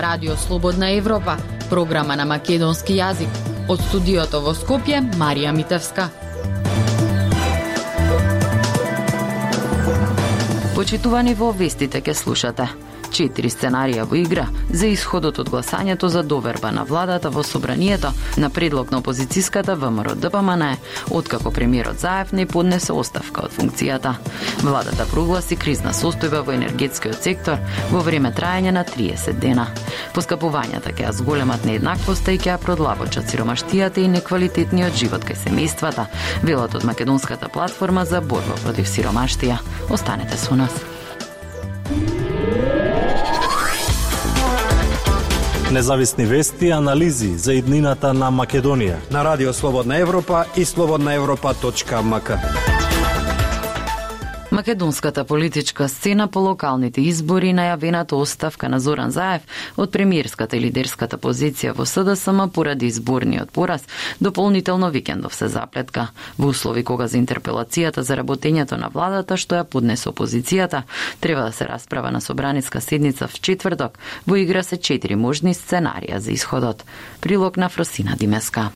Радио Слободна Европа, програма на македонски јазик. Од студиото во Скопје, Марија Митевска. Почитувани во вестите ке слушате четири сценарија во игра за исходот од гласањето за доверба на владата во собранието на предлог на опозицијската ВМРО ДПМН, откако премиерот Заев не поднесе оставка од функцијата. Владата прогласи кризна состојба во енергетскиот сектор во време трајање на 30 дена. Поскапувањата ќе ја зголемат нееднаквоста и ќе ја продлабочат сиромаштијата и неквалитетниот живот кај семејствата, велат од Македонската платформа за борба против сиромаштија. Останете со нас. Независни вести и анализи за иднината на Македонија. На Радио Слободна Европа и слободнаевропа.мк. Македонската политичка сцена по локалните избори најавената оставка на Зоран Заев од премиерската и лидерската позиција во СДСМ поради изборниот пораз дополнително викендов се заплетка. Во услови кога за интерпелацијата за работењето на владата што ја поднесе опозицијата треба да се расправа на собраниска седница в четврток, во игра се четири можни сценарија за исходот. Прилог на Фросина Димеска.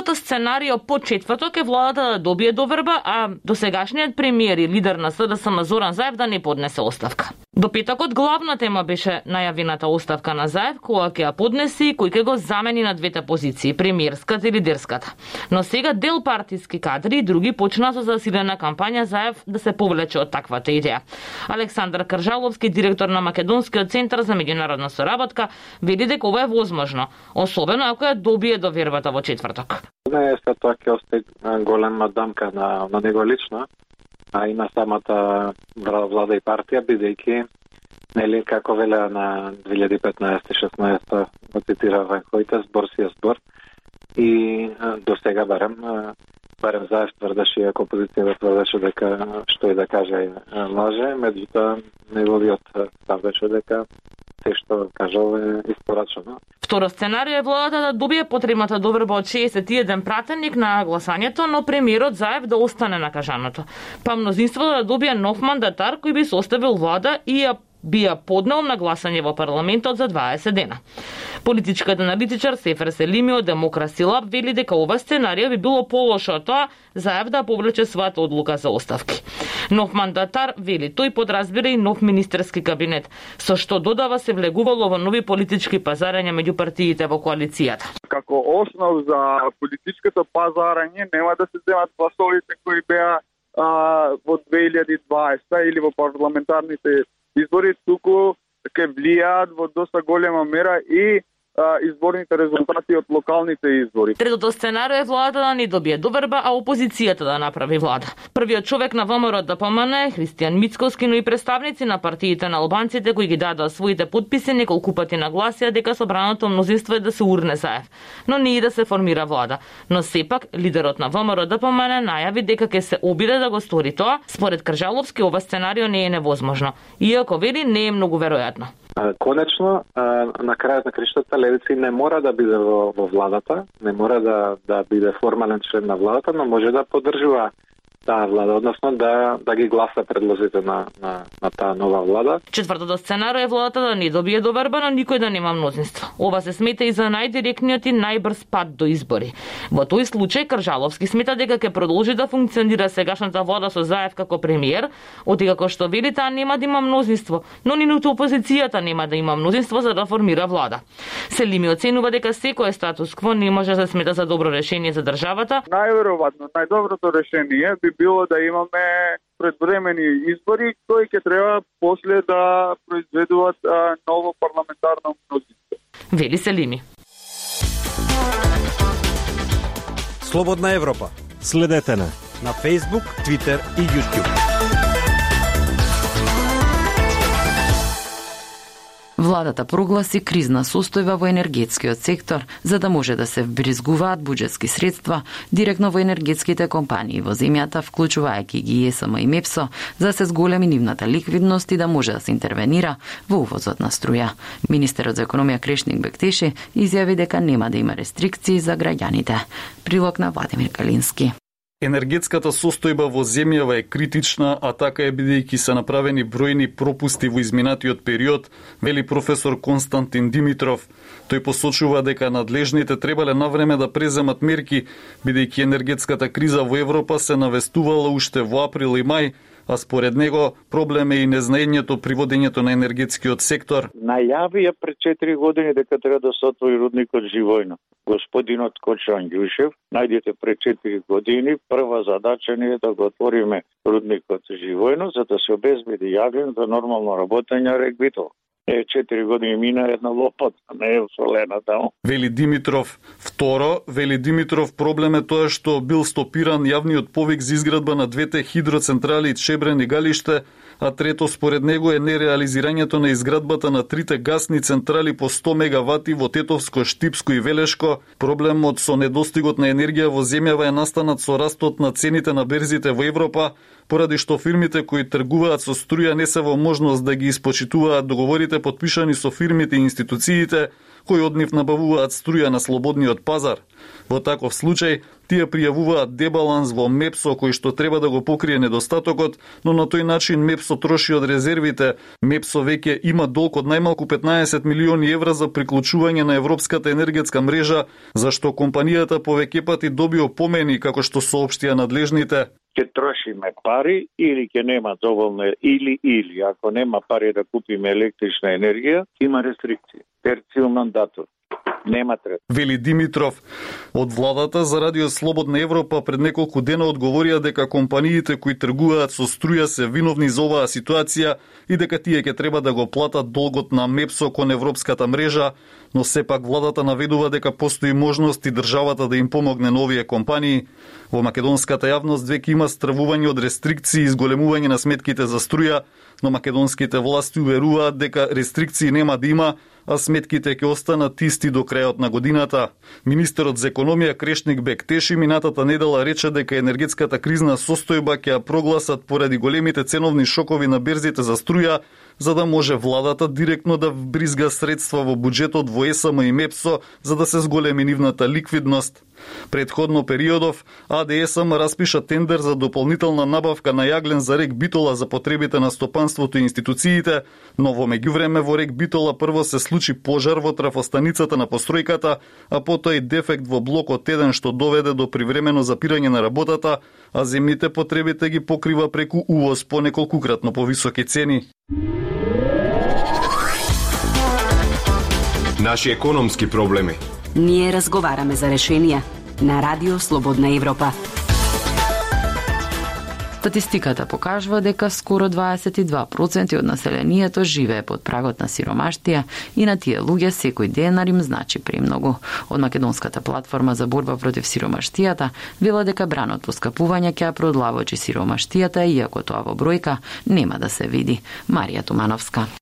Првото сценарио по четврток е владата да добие доверба, а досегашниот премиер и лидер на СДСМ Зоран Заев да не поднесе оставка. До петокот главна тема беше најавената оставка на Заев, која ќе ја поднеси и кој ќе го замени на двете позиции, премиерската и лидерската. Но сега дел партиски кадри и други почна со засилена кампања Заев да се повлече од таквата идеја. Александар Кржаловски, директор на Македонскиот центар за меѓународна соработка, вели дека ова е возможно, особено ако ја добие довербата во четврток. Не е се тоа ќе остане голема дамка на, на него лично, а и на самата влада и партија, бидејќи нели како велеа на 2015-16 го цитира Вајхојте, збор си е збор и до сега барем барем заев тврдеше, ако опозицијата тврдеше дека што и да каже лаже, меѓутоа неговиот став беше дека се што кажал е испорачено. Второ сценарио е владата да добие потребната доверба од 61 пратеник на гласањето, но премиерот Заев да остане на кажаното. Па мнозинството да добие нов мандатар кој би составил влада и ја би ја на гласање во парламентот за 20 дена. Политичката аналитичар Сефер Селими од Демокраси Лаб вели дека ова сценарио би било полошо од тоа Заев да повлече својата одлука за оставки. Нов мандатар вели тој подразбира и нов министерски кабинет, со што додава се влегувало во нови политички пазарања меѓу партиите во коалицијата. Како основ за политичкото пазарање нема да се земат гласовите кои беа а, во 2020 или во парламентарните избори, туку ќе влијаат во доста голема мера и изборните резултати од локалните избори. Третото сценарио е владата да не добие доверба, а опозицијата да направи влада. Првиот човек на ВМРО да помане Христијан Мицковски, но и представници на партиите на албанците кои ги дадоа своите подписи неколку пати нагласија дека собраното мнозинство е да се урне заев, но не и да се формира влада. Но сепак лидерот на ВМРО да помане најави дека ќе се обиде да го стори тоа. Според Кржаловски ова сценарио не е невозможно, иако вели не е многу веројатно. Конечно, на крајот на криштата Левици не мора да биде во, во владата, не мора да, да биде формален член на владата, но може да поддржува таа влада, односно да да ги гласа предлозите на на на таа нова влада. Четвртото сценарио е владата да не добие доверба, но никој да нема мнозинство. Ова се смета и за најдиректниот и најбрз пат до избори. Во тој случај Кржаловски смета дека ќе продолжи да функционира сегашната влада со Заев како премиер, како што вели таа нема да има мнозинство, но ниту опозицијата нема да има мнозинство за да формира влада. Селими оценува дека секој статус кво не може да се смета за добро решение за државата. Најверојатно најдоброто решение би било да имаме предвремени избори кои ќе треба после да произведуваат а, ново парламентарно мнозинство. Вели Селими. Слободна Европа. Следете на на Facebook, Twitter и YouTube. Владата прогласи кризна состојба во енергетскиот сектор за да може да се вбризгуваат буџетски средства директно во енергетските компании во земјата, вклучувајќи ги ЕСМ и МЕПСО, за да се зголеми нивната ликвидност и да може да се интервенира во увозот на струја. Министерот за економија Крешник Бектеши изјави дека нема да има рестрикции за граѓаните. Прилог на Владимир Калински. Енергетската состојба во земјава е критична, а така е бидејќи се направени бројни пропусти во изминатиот период, вели професор Константин Димитров. Тој посочува дека надлежните требале навреме да преземат мерки, бидејќи енергетската криза во Европа се навестувала уште во април и мај, а според него проблем е и незнаењето при водењето на енергетскиот сектор. Најавија пред 4 години дека треба да се отвори рудникот Живојно. Господинот Кочо Ангјушев, најдете пред 4 години, прва задача ни е да го отвориме рудникот Живојно, за да се обезбеди јаглен за нормално работење на Битол е 4 години мина една лопат, не е солена таму. Вели Димитров. Второ, вели Димитров, проблем е тоа што бил стопиран јавниот повик за изградба на двете хидроцентрали Чебрен и Галиште, а трето според него е нереализирањето на изградбата на трите гасни централи по 100 мегавати во Тетовско, Штипско и Велешко. Проблемот со недостигот на енергија во земјава е настанат со растот на цените на берзите во Европа, поради што фирмите кои тргуваат со струја не се во можност да ги испочитуваат договорите подпишани со фирмите и институциите кои од нив набавуваат струја на слободниот пазар. Во таков случај, тие пријавуваат дебаланс во МЕПСО кој што треба да го покрие недостатокот, но на тој начин МЕПСО троши од резервите. МЕПСО веќе има долг од најмалку 15 милиони евра за приклучување на европската енергетска мрежа, зашто компанијата повеќе пати добио помени како што соопштија надлежните ќе трошиме пари или ќе нема доволно или или ако нема пари да купиме електрична енергија, има рестрикции. Терциум мандатот нема трет. Вели Димитров. Од владата за Радио Слободна Европа пред неколку дена одговорија дека компаниите кои тргуваат со струја се виновни за оваа ситуација и дека тие ќе треба да го платат долгот на МЕПСО кон европската мрежа, но сепак владата наведува дека постои можност и државата да им помогне на овие компании. Во македонската јавност веќе има стравување од рестрикции и изголемување на сметките за струја, но македонските власти уверуваат дека рестрикции нема да има, а сметките ќе останат исти до крајот на годината. Министерот за економија Крешник Бектеши минатата недела рече дека енергетската кризна состојба ќе ја прогласат поради големите ценовни шокови на берзите за струја, за да може владата директно да бризга средства во буџетот во ЕСМ и МЕПСО за да се зголеми нивната ликвидност. Предходно периодов АДСМ распиша тендер за дополнителна набавка на јаглен за рек Битола за потребите на стопанството и институциите, но во меѓувреме во рек Битола прво се случи пожар во трафостаницата на постројката, а потоа и дефект во блокот 1 што доведе до привремено запирање на работата, а земните потребите ги покрива преку увоз по неколкукратно повисоки цени. Наши економски проблеми Ние разговараме за решенија на Радио Слободна Европа. Статистиката покажува дека скоро 22% од населението живее под прагот на сиромаштија и на тие луѓе секој денар им значи премногу. Од Македонската платформа за борба против сиромаштијата вела дека бранот по скапување ќе продлавочи сиромаштијата, иако тоа во бројка нема да се види. Марија Тумановска.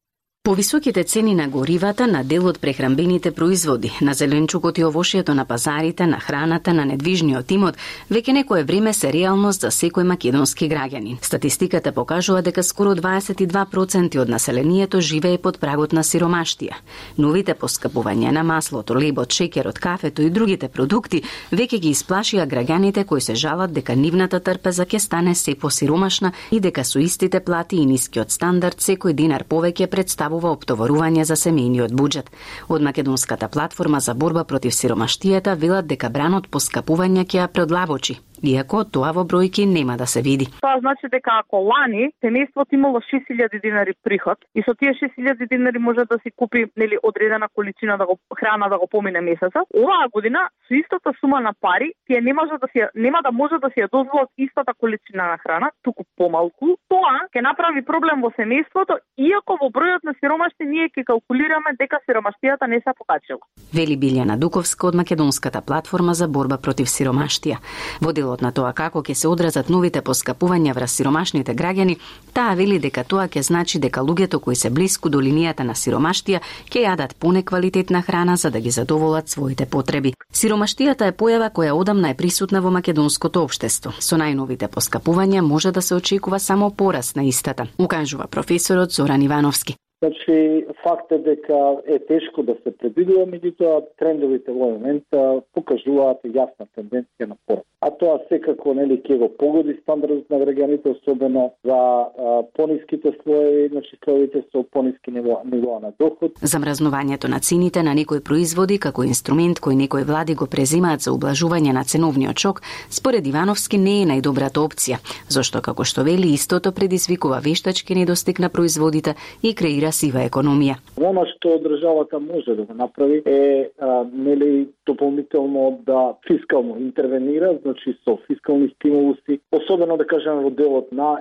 Повисоките цени на горивата, на дел од прехрамбените производи, на зеленчукот и овошјето на пазарите, на храната, на недвижниот имот, веќе некое време се реалност за секој македонски граѓанин. Статистиката покажува дека скоро 22% од населението живее под прагот на сиромаштија. Новите поскапувања на маслото, лебот, шекерот, кафето и другите продукти веќе ги исплашија граѓаните кои се жалат дека нивната трпеза ќе стане се посиромашна и дека со истите плати и нискиот стандард секој динар повеќе представува најавува оптоварување за семејниот буџет. Од Македонската платформа за борба против сиромаштијата велат дека бранот по скапување ќе ја предлабочи иако тоа во бројки нема да се види. Тоа значи дека ако лани семејството имало 6000 динари приход и со тие 6000 динари може да си купи нели одредена количина да го храна да го помине месецот, оваа година со истата сума на пари тие не може да си нема да може да си ја дозволат истата количина на храна, туку помалку. Тоа ќе направи проблем во семејството, иако во бројот на сиромашни ние ќе калкулираме дека сиромаштијата не се покачила. Вели Билјана Дуковска од Македонската платформа за борба против сиромаштија. Водил делот на тоа како ќе се одразат новите поскапувања врз сиромашните граѓани, таа вели дека тоа ќе значи дека луѓето кои се блиску до линијата на сиромаштија ќе јадат понеквалитетна храна за да ги задоволат своите потреби. Сиромаштијата е појава која одамна е присутна во македонското општество. Со најновите поскапувања може да се очекува само пораст на истата, укажува професорот Зоран Ивановски. Значи, факт е дека е тешко да се предвидува, меѓутоа трендовите во момент покажуваат јасна тенденција на пораст. А тоа секако нели ќе го погоди стандардот на граѓаните, особено за пониските слоеви, значи слоевите со пониски ниво, нивоа на доход. Замразнувањето на цените на некои производи како инструмент кој некои влади го презимаат за ублажување на ценовниот шок, според Ивановски не е најдобрата опција, зашто како што вели истото предизвикува вештачки недостиг на производите и креира сива економија. Оно што државата може да го направи е а, нели дополнително да фискално интервенира, значи со фискални стимулуси, особено да кажеме во делот на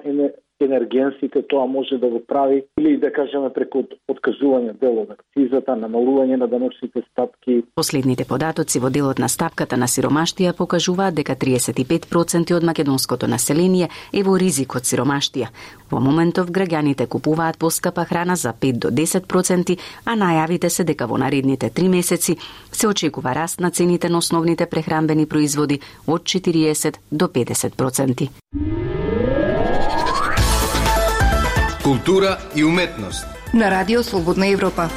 енергенсите тоа може да го прави или да кажеме преку откажување дел од акцизата, намалување на даночните стапки. Последните податоци во делот на стапката на сиромаштија покажуваат дека 35% од македонското население е во ризик од сиромаштија. Во моментов граѓаните купуваат поскапа храна за 5 до 10%, а најавите се дека во наредните 3 месеци се очекува раст на цените на основните прехранбени производи од 40 до 50%. Култура и уметност. На Радио Слободна Европа.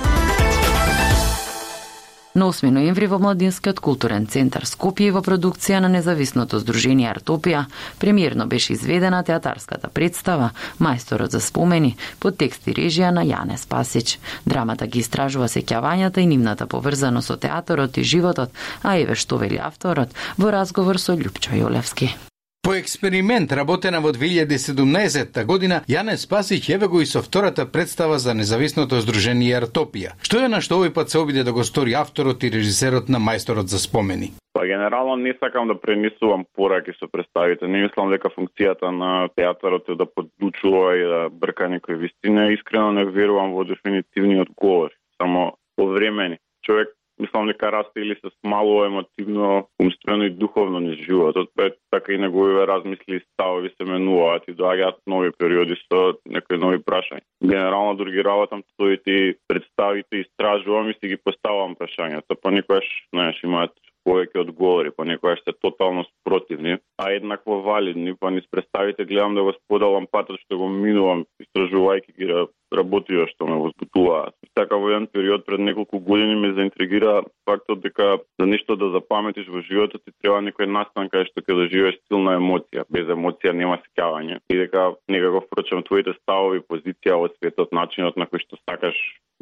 На 8 ноември во Младинскиот културен центар Скопје во продукција на независното здружение Артопија премиерно беше изведена театарската представа Мајсторот за спомени под текст и режија на Јане Спасич. Драмата ги истражува сеќавањата и нивната поврзаност со театарот и животот, а еве што вели авторот во разговор со Љупчо Јолевски. По експеримент работена во 2017 година, Јане Спасич еве го и со втората представа за независното здружение Артопија. Што е на што овој пат се обиде да го стори авторот и режисерот на Мајсторот за спомени? Па генерално не сакам да пренесувам пораки со представите. Не мислам дека функцијата на театарот е да подлучува и да брка некои вистина. Искрено не верувам во дефинитивниот говор, само повремени. Човек мислам дека расте или се смалува емотивно, умствено и духовно низ животот, па така и неговиве размисли и ставови се менуваат и доаѓаат нови периоди со некои нови прашања. Генерално дори ги работам своите представите, истражувам и си ги поставам прашањата, па никогаш, знаеш, имаат повеќе одговори, па некогаш се тотално спротивни, а еднакво валидни, па низ представите гледам да го споделам патот што го минувам, истражувајќи ги работија што ме возбутуваат. Така во еден период пред неколку години ме заинтригира фактот дека за нешто да запаметиш во животот ти треба некој настан кај што ќе доживееш силна емоција. Без емоција нема сеќавање. И дека некако впрочем твоите ставови, позиција од светот, начинот на кој што сакаш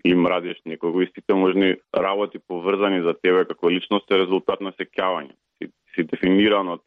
им радиш некого и сите можни работи поврзани за тебе како личност е резултат на сеќавање. Си, си дефиниран од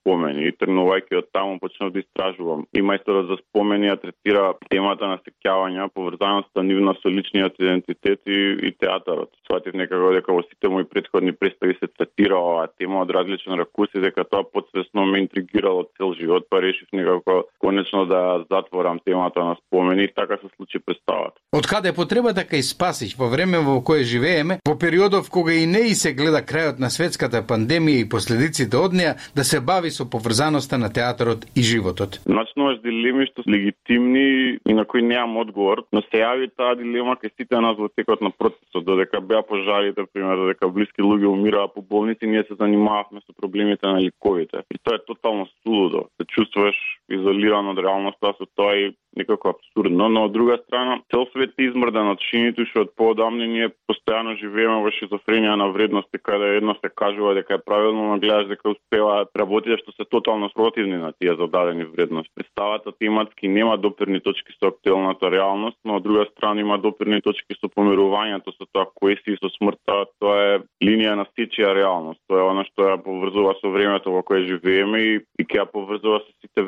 спомени и тренувајќи од таму почнав да истражувам. И мајсторот да за спомени ја третира темата на сеќавања, поврзаноста нивна со личниот идентитет и, и театарот. Сватив некако дека во сите мои предходни представи се третира оваа тема од различен ракурс и дека тоа подсвесно ме интригирало цел живот, па решив некако конечно да затворам темата на спомени и така се случи представата. Од каде е потребата кај Спасич во време во кое живееме, во периодов кога и не и се гледа крајот на светската пандемија и последиците од неа, да се бави со поврзаноста на театарот и животот. Начнуваш дилеми што се легитимни и на кои немам одговор, но се јави таа дилема кај сите нас во текот на процесот, додека беа пожарите, пример, додека блиски луѓе умираа по болници, ние се занимававме со проблемите на ликовите. И тоа е тотално сулудо. Се чувствуваш изолиран од реалноста со тоа и некако абсурдно, но од друга страна цел свет е измрдан од шинито што од поодамни ние постојано живееме во шизофренија на вредности каде едно се кажува дека е правилно, но гледаш дека успеваат работите што се тотално спротивни на тие зададени вредности. Представата тематски нема допирни точки со актуелната реалност, но од друга страна има допирни точки со помирувањето со тоа кој си со смртта, тоа е линија на стичија реалност. Тоа е она што ја поврзува со времето во кое живееме и, и ќе ја поврзува со сите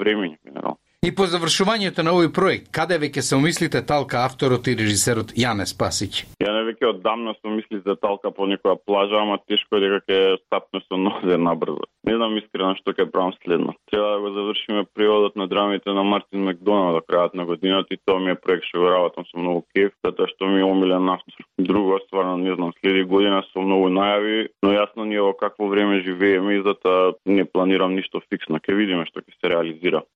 генерално. И по завршувањето на овој проект, каде веќе се умислите талка авторот и режисерот Јане Спасич? Ја не веќе оддамна се умисли за талка по некоја плажа, ама тешко е дека ќе стапне со нозе набрзо. Не знам искрено што ќе правам следно. Треба да го завршиме преводот на драмите на Мартин Макдоналд до крајот на годината и тоа ми е проект што го работам со многу кеф, затоа што ми е омилен автор. Друго, стварно не знам, следи година со многу најави, но јасно ние во какво време живееме и затоа не планирам ништо фиксно. Ќе видиме што ќе се реализира.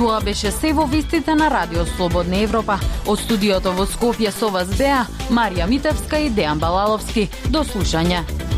Тоа беше се во вистите на Радио Слободна Европа. Од студиото во Скопје со вас беа Марија Митевска и Дејан Балаловски. До слушање.